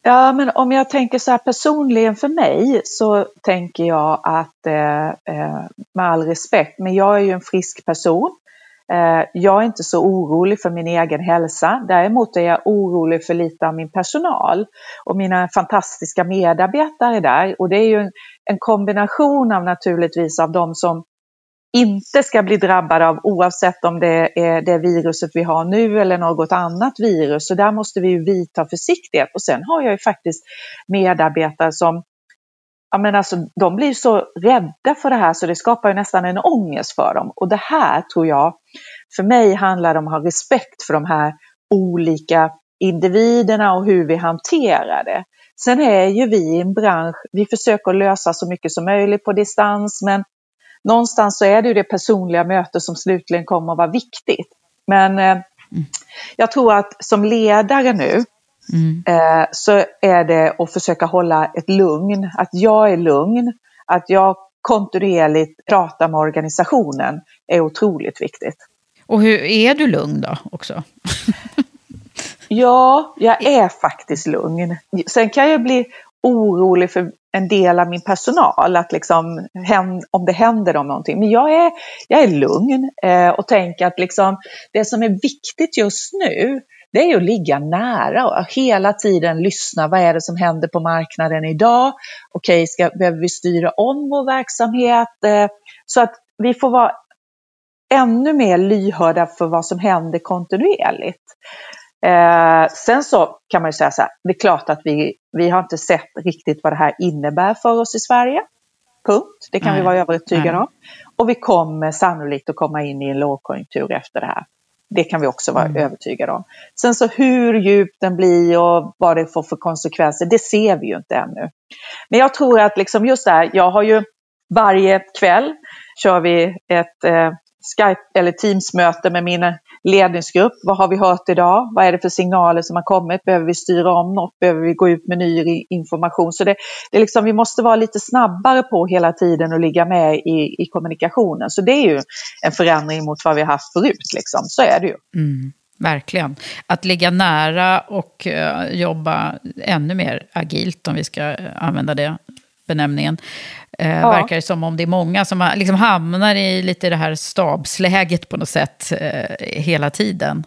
Ja, men om jag tänker så här personligen för mig så tänker jag att, eh, eh, med all respekt, men jag är ju en frisk person. Eh, jag är inte så orolig för min egen hälsa. Däremot är jag orolig för lite av min personal och mina fantastiska medarbetare där. Och det är ju en, en kombination av naturligtvis av de som inte ska bli drabbade av oavsett om det är det viruset vi har nu eller något annat virus. Så där måste vi ju vidta försiktighet. Och sen har jag ju faktiskt medarbetare som Ja, men alltså, de blir så rädda för det här så det skapar ju nästan en ångest för dem. Och det här tror jag, för mig handlar det om att ha respekt för de här olika individerna och hur vi hanterar det. Sen är ju vi i en bransch, vi försöker lösa så mycket som möjligt på distans, men någonstans så är det ju det personliga mötet som slutligen kommer att vara viktigt. Men eh, jag tror att som ledare nu mm. eh, så är det att försöka hålla ett lugn, att jag är lugn, att jag kontinuerligt pratar med organisationen är otroligt viktigt. Och hur är du lugn då också? ja, jag är faktiskt lugn. Sen kan jag bli orolig för en del av min personal, att liksom, om det händer dem någonting. Men jag är, jag är lugn eh, och tänker att liksom, det som är viktigt just nu, det är att ligga nära och hela tiden lyssna. Vad är det som händer på marknaden idag? Okej, ska, behöver vi styra om vår verksamhet? Eh, så att vi får vara ännu mer lyhörda för vad som händer kontinuerligt. Eh, sen så kan man ju säga så här, det är klart att vi, vi har inte sett riktigt vad det här innebär för oss i Sverige. Punkt. Det kan Nej. vi vara övertygade om. Och vi kommer sannolikt att komma in i en lågkonjunktur efter det här. Det kan vi också vara mm. övertygade om. Sen så hur djup den blir och vad det får för konsekvenser, det ser vi ju inte ännu. Men jag tror att liksom just det här, jag har ju varje kväll kör vi ett eh, Skype eller Teams-möte med min ledningsgrupp. Vad har vi hört idag? Vad är det för signaler som har kommit? Behöver vi styra om något? Behöver vi gå ut med ny information? Så det, det är liksom, vi måste vara lite snabbare på hela tiden och ligga med i, i kommunikationen. Så det är ju en förändring mot vad vi har haft förut. Liksom. Så är det ju. Mm. Verkligen. Att ligga nära och uh, jobba ännu mer agilt, om vi ska eh, använda det benämningen. Eh, ja. Verkar det som om det är många som liksom hamnar i lite det här stabsläget på något sätt eh, hela tiden.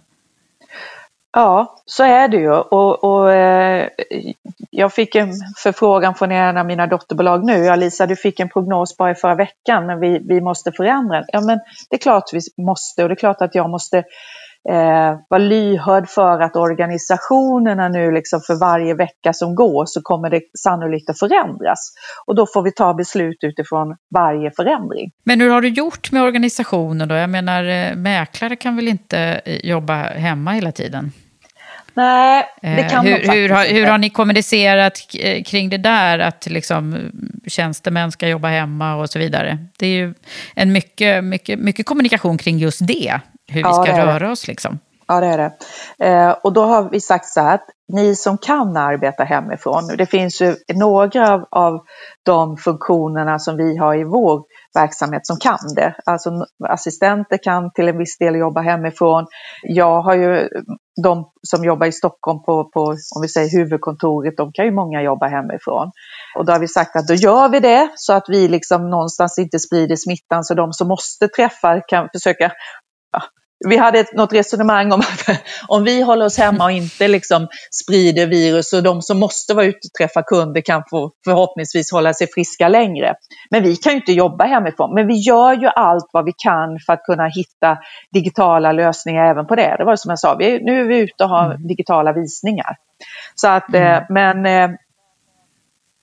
Ja, så är det ju. Och, och eh, jag fick en förfrågan från en av mina dotterbolag nu. Ja, Lisa, du fick en prognos bara i förra veckan, men vi, vi måste förändra. Ja, men det är klart vi måste och det är klart att jag måste eh, vara lyhörd för att organisationerna nu liksom för varje vecka som går så kommer det sannolikt att förändras. Och då får vi ta beslut utifrån varje förändring. Men hur har du gjort med organisationen då? Jag menar, eh, mäklare kan väl inte eh, jobba hemma hela tiden? Nej, det eh, kan hur, man hur, har, hur har ni kommunicerat kring det där, att liksom tjänstemän ska jobba hemma och så vidare? Det är ju en mycket, mycket, mycket kommunikation kring just det hur vi ska röra oss. Liksom. Ja, det är det. Eh, och då har vi sagt så här att ni som kan arbeta hemifrån, det finns ju några av, av de funktionerna som vi har i vår verksamhet som kan det. Alltså assistenter kan till en viss del jobba hemifrån. Jag har ju de som jobbar i Stockholm på, på om vi säger huvudkontoret, de kan ju många jobba hemifrån. Och då har vi sagt att då gör vi det så att vi liksom någonstans inte sprider smittan så de som måste träffa kan försöka vi hade ett, något resonemang om att om vi håller oss hemma och inte liksom sprider virus och de som måste vara ute och träffa kunder kan få förhoppningsvis hålla sig friska längre. Men vi kan ju inte jobba hemifrån. Men vi gör ju allt vad vi kan för att kunna hitta digitala lösningar även på det. Det var som jag sa, vi, nu är vi ute och har mm. digitala visningar. Så att, mm. eh, men eh,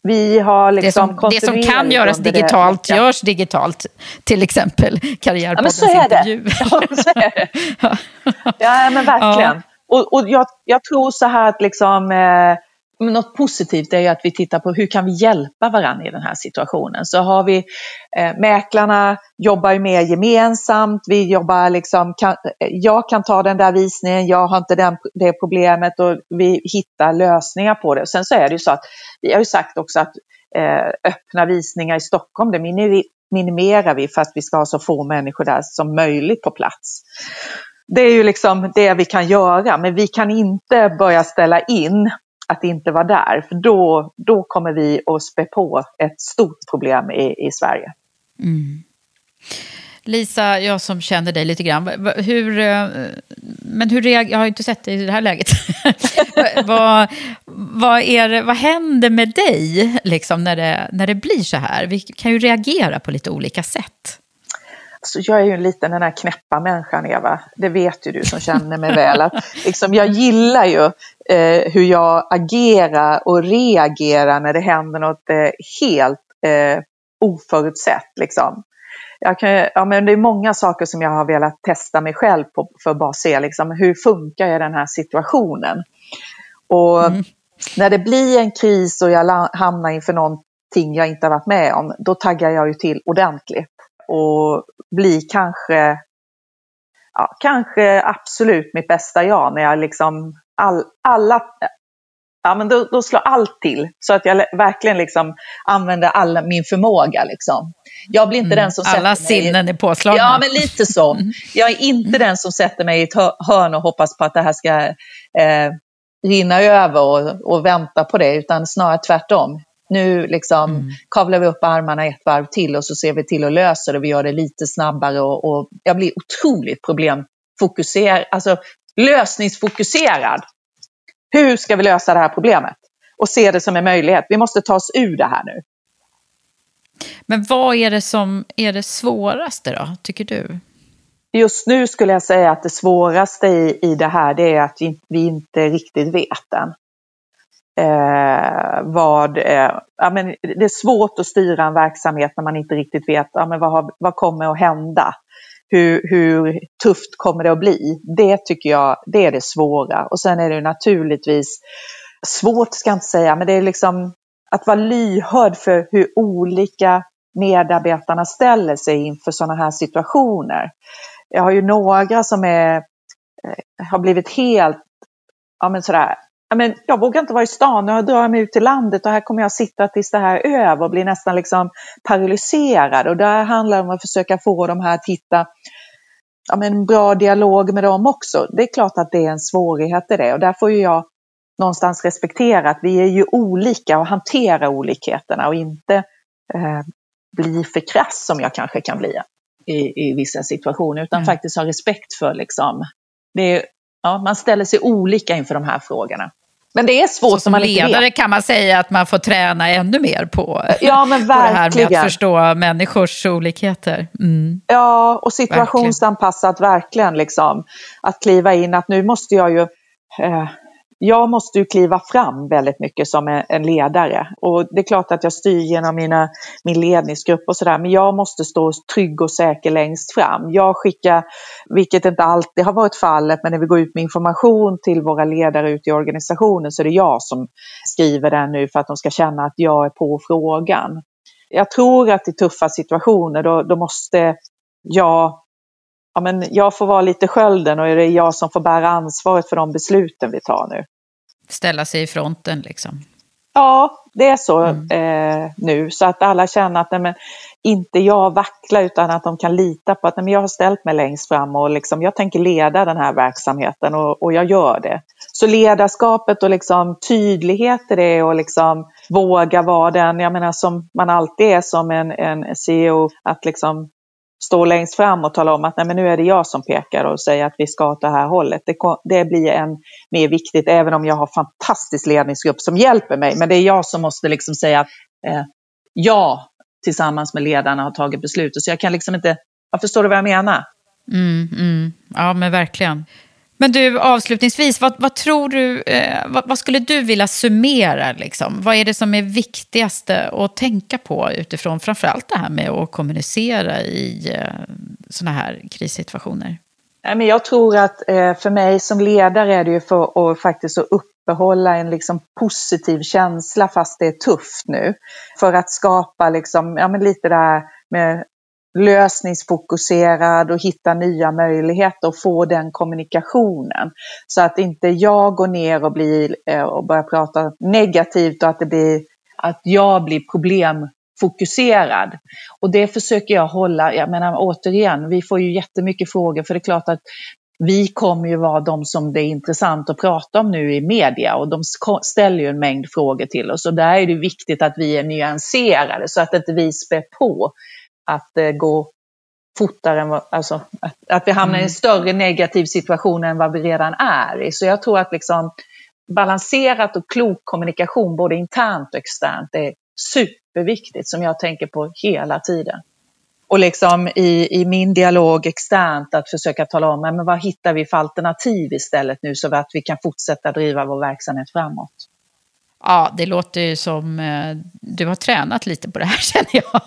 vi har liksom det, som, det som kan göras digitalt det. görs digitalt. Till exempel Karriärpoddens ja, intervju. Ja, så är det. ja, men verkligen. Ja. Och, och jag, jag, tror så här att liksom, eh, något positivt är ju att vi tittar på hur kan vi hjälpa varandra i den här situationen. Så har vi eh, mäklarna jobbar ju mer gemensamt, vi jobbar liksom, kan, jag kan ta den där visningen, jag har inte den, det problemet och vi hittar lösningar på det. Sen så är det ju så att vi har ju sagt också att eh, öppna visningar i Stockholm, det minimerar vi för att vi ska ha så få människor där som möjligt på plats. Det är ju liksom det vi kan göra, men vi kan inte börja ställa in att inte vara där. För då, då kommer vi att spä på ett stort problem i, i Sverige. Mm. Lisa, jag som känner dig lite grann, hur, eh, men hur reagerar, jag har inte sett dig i det här läget. vad, vad, är, vad händer med dig liksom, när, det, när det blir så här? Vi kan ju reagera på lite olika sätt. Alltså jag är ju lite den här knäppa människan, Eva. Det vet ju du som känner mig väl. Att, liksom, jag gillar ju eh, hur jag agerar och reagerar när det händer något eh, helt eh, oförutsett. Liksom. Jag kan, ja, men det är många saker som jag har velat testa mig själv på för att bara se liksom, hur funkar jag i den här situationen. Och mm. när det blir en kris och jag hamnar inför någonting jag inte har varit med om, då taggar jag ju till ordentligt och bli kanske, ja, kanske absolut mitt bästa jag när jag liksom all, alla, ja men då, då slår allt till så att jag verkligen liksom använder all min förmåga liksom. Jag blir inte mm, den som alla sätter mig... sinnen är påslagna. Ja, men lite så. Mm. Jag är inte den som sätter mig i ett hörn och hoppas på att det här ska eh, rinna över och, och vänta på det, utan snarare tvärtom. Nu liksom mm. kavlar vi upp armarna ett varv till och så ser vi till att lösa det. Vi gör det lite snabbare och, och jag blir otroligt problemfokuserad, alltså lösningsfokuserad. Hur ska vi lösa det här problemet? Och se det som en möjlighet. Vi måste ta oss ur det här nu. Men vad är det som är det svåraste då, tycker du? Just nu skulle jag säga att det svåraste i, i det här det är att vi inte riktigt vet än. Eh, vad, eh, ja, men det är svårt att styra en verksamhet när man inte riktigt vet ja, men vad, har, vad kommer att hända. Hur, hur, tufft kommer det att bli? Det tycker jag det är det svåra. Och sen är det naturligtvis svårt, ska jag inte säga, men det är liksom att vara lyhörd för hur olika medarbetarna ställer sig inför sådana här situationer. Jag har ju några som är, eh, har blivit helt ja, men sådär, men, jag vågar inte vara i stan, nu drar jag mig ut till landet och här kommer jag sitta tills det här är över och blir nästan liksom paralyserad. Och där handlar det om att försöka få de här att hitta ja, men en bra dialog med dem också. Det är klart att det är en svårighet i det och där får ju jag någonstans respektera att vi är ju olika och hantera olikheterna och inte eh, bli för krass som jag kanske kan bli i, i vissa situationer, utan mm. faktiskt ha respekt för liksom, det är, ja, man ställer sig olika inför de här frågorna. Men det är svårt så som man ledare kan man säga att man får träna ännu mer på, ja, men verkligen. på det här med att förstå människors olikheter. Mm. Ja, och situationsanpassat verkligen. verkligen liksom. Att kliva in, att nu måste jag ju eh, jag måste ju kliva fram väldigt mycket som en ledare. Och det är klart att jag styr genom mina, min ledningsgrupp och sådär, men jag måste stå trygg och säker längst fram. Jag skickar, vilket inte alltid har varit fallet, men när vi går ut med information till våra ledare ute i organisationen så är det jag som skriver den nu för att de ska känna att jag är på frågan. Jag tror att i tuffa situationer då, då måste jag ja, men jag får vara lite skölden och är det jag som får bära ansvaret för de besluten vi tar nu. Ställa sig i fronten liksom. Ja, det är så mm. eh, nu. Så att alla känner att nej, men, inte jag vacklar utan att de kan lita på att nej, men jag har ställt mig längst fram och liksom, jag tänker leda den här verksamheten och, och jag gör det. Så ledarskapet och liksom tydlighet i det och liksom våga vara den, jag menar som man alltid är som en, en CEO, att liksom stå längst fram och tala om att nej, men nu är det jag som pekar och säger att vi ska åt det här hållet. Det, det blir än mer viktigt, även om jag har fantastisk ledningsgrupp som hjälper mig. Men det är jag som måste liksom säga att eh, jag tillsammans med ledarna har tagit beslutet. Så jag kan liksom inte, jag förstår du vad jag menar? Mm, mm. Ja, men verkligen. Men du, avslutningsvis, vad, vad tror du, eh, vad, vad, skulle du vilja summera? Liksom? Vad är det som är viktigaste att tänka på utifrån framförallt det här med att kommunicera i eh, sådana här krissituationer? Jag tror att eh, för mig som ledare är det ju för att faktiskt uppehålla en liksom positiv känsla fast det är tufft nu. För att skapa liksom, ja, men lite där med lösningsfokuserad och hitta nya möjligheter och få den kommunikationen. Så att inte jag går ner och, blir, eh, och börjar prata negativt och att, det blir, att jag blir problemfokuserad. Och det försöker jag hålla, jag menar återigen, vi får ju jättemycket frågor för det är klart att vi kommer ju vara de som det är intressant att prata om nu i media och de ställer ju en mängd frågor till oss och där är det viktigt att vi är nyanserade så att inte vi spär på att det går fortare än vad, alltså, att, att vi hamnar i en mm. större negativ situation än vad vi redan är i. Så jag tror att liksom balanserat och klok kommunikation både internt och externt är superviktigt som jag tänker på hela tiden. Och liksom i, i min dialog externt att försöka tala om men vad hittar vi för alternativ istället nu så att vi kan fortsätta driva vår verksamhet framåt. Ja, det låter ju som eh, du har tränat lite på det här känner jag.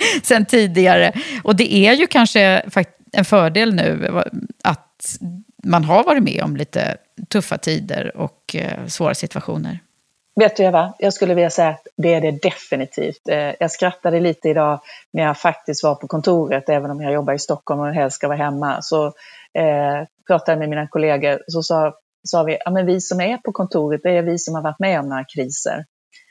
sen tidigare. Och det är ju kanske en fördel nu att man har varit med om lite tuffa tider och eh, svåra situationer. Vet du Eva, jag skulle vilja säga att det är det definitivt. Eh, jag skrattade lite idag när jag faktiskt var på kontoret, även om jag jobbar i Stockholm och helst ska vara hemma. Så eh, pratade jag med mina kollegor, så sa, sa vi, ja men vi som är på kontoret, det är vi som har varit med om några kriser.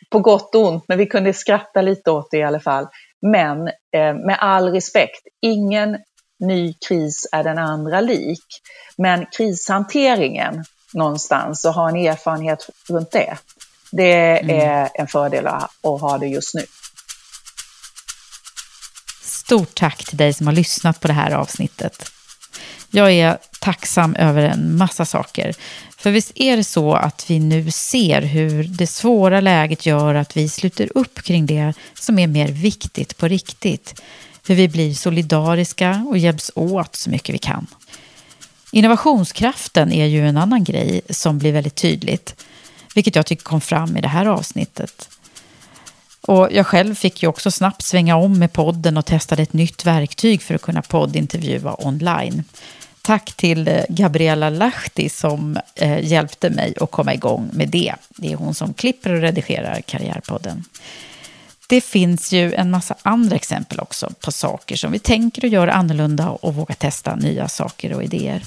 På gott och ont, men vi kunde skratta lite åt det i alla fall. Men eh, med all respekt, ingen ny kris är den andra lik. Men krishanteringen någonstans och ha en erfarenhet runt det, det mm. är en fördel att ha det just nu. Stort tack till dig som har lyssnat på det här avsnittet. Jag är tacksam över en massa saker. För visst är det så att vi nu ser hur det svåra läget gör att vi sluter upp kring det som är mer viktigt på riktigt. Hur vi blir solidariska och hjälps åt så mycket vi kan. Innovationskraften är ju en annan grej som blir väldigt tydligt, vilket jag tycker kom fram i det här avsnittet. Och jag själv fick ju också snabbt svänga om med podden och testade ett nytt verktyg för att kunna poddintervjua online. Tack till eh, Gabriella Lahti som eh, hjälpte mig att komma igång med det. Det är hon som klipper och redigerar Karriärpodden. Det finns ju en massa andra exempel också på saker som vi tänker och gör annorlunda och vågar testa nya saker och idéer.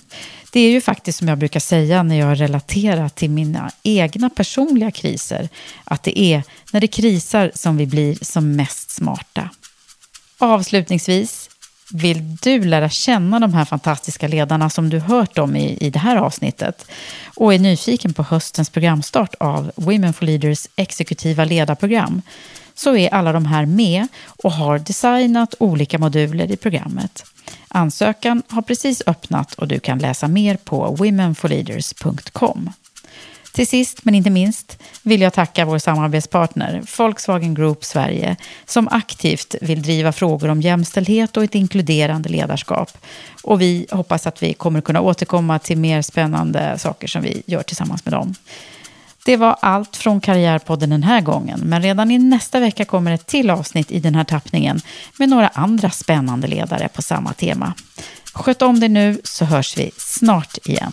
Det är ju faktiskt som jag brukar säga när jag relaterar till mina egna personliga kriser, att det är när det krisar som vi blir som mest smarta. Avslutningsvis vill du lära känna de här fantastiska ledarna som du hört om i, i det här avsnittet och är nyfiken på höstens programstart av Women for Leaders exekutiva ledarprogram så är alla de här med och har designat olika moduler i programmet. Ansökan har precis öppnat och du kan läsa mer på womenforleaders.com. Till sist men inte minst vill jag tacka vår samarbetspartner Volkswagen Group Sverige som aktivt vill driva frågor om jämställdhet och ett inkluderande ledarskap. Och vi hoppas att vi kommer kunna återkomma till mer spännande saker som vi gör tillsammans med dem. Det var allt från Karriärpodden den här gången, men redan i nästa vecka kommer ett till avsnitt i den här tappningen med några andra spännande ledare på samma tema. Sköt om dig nu så hörs vi snart igen.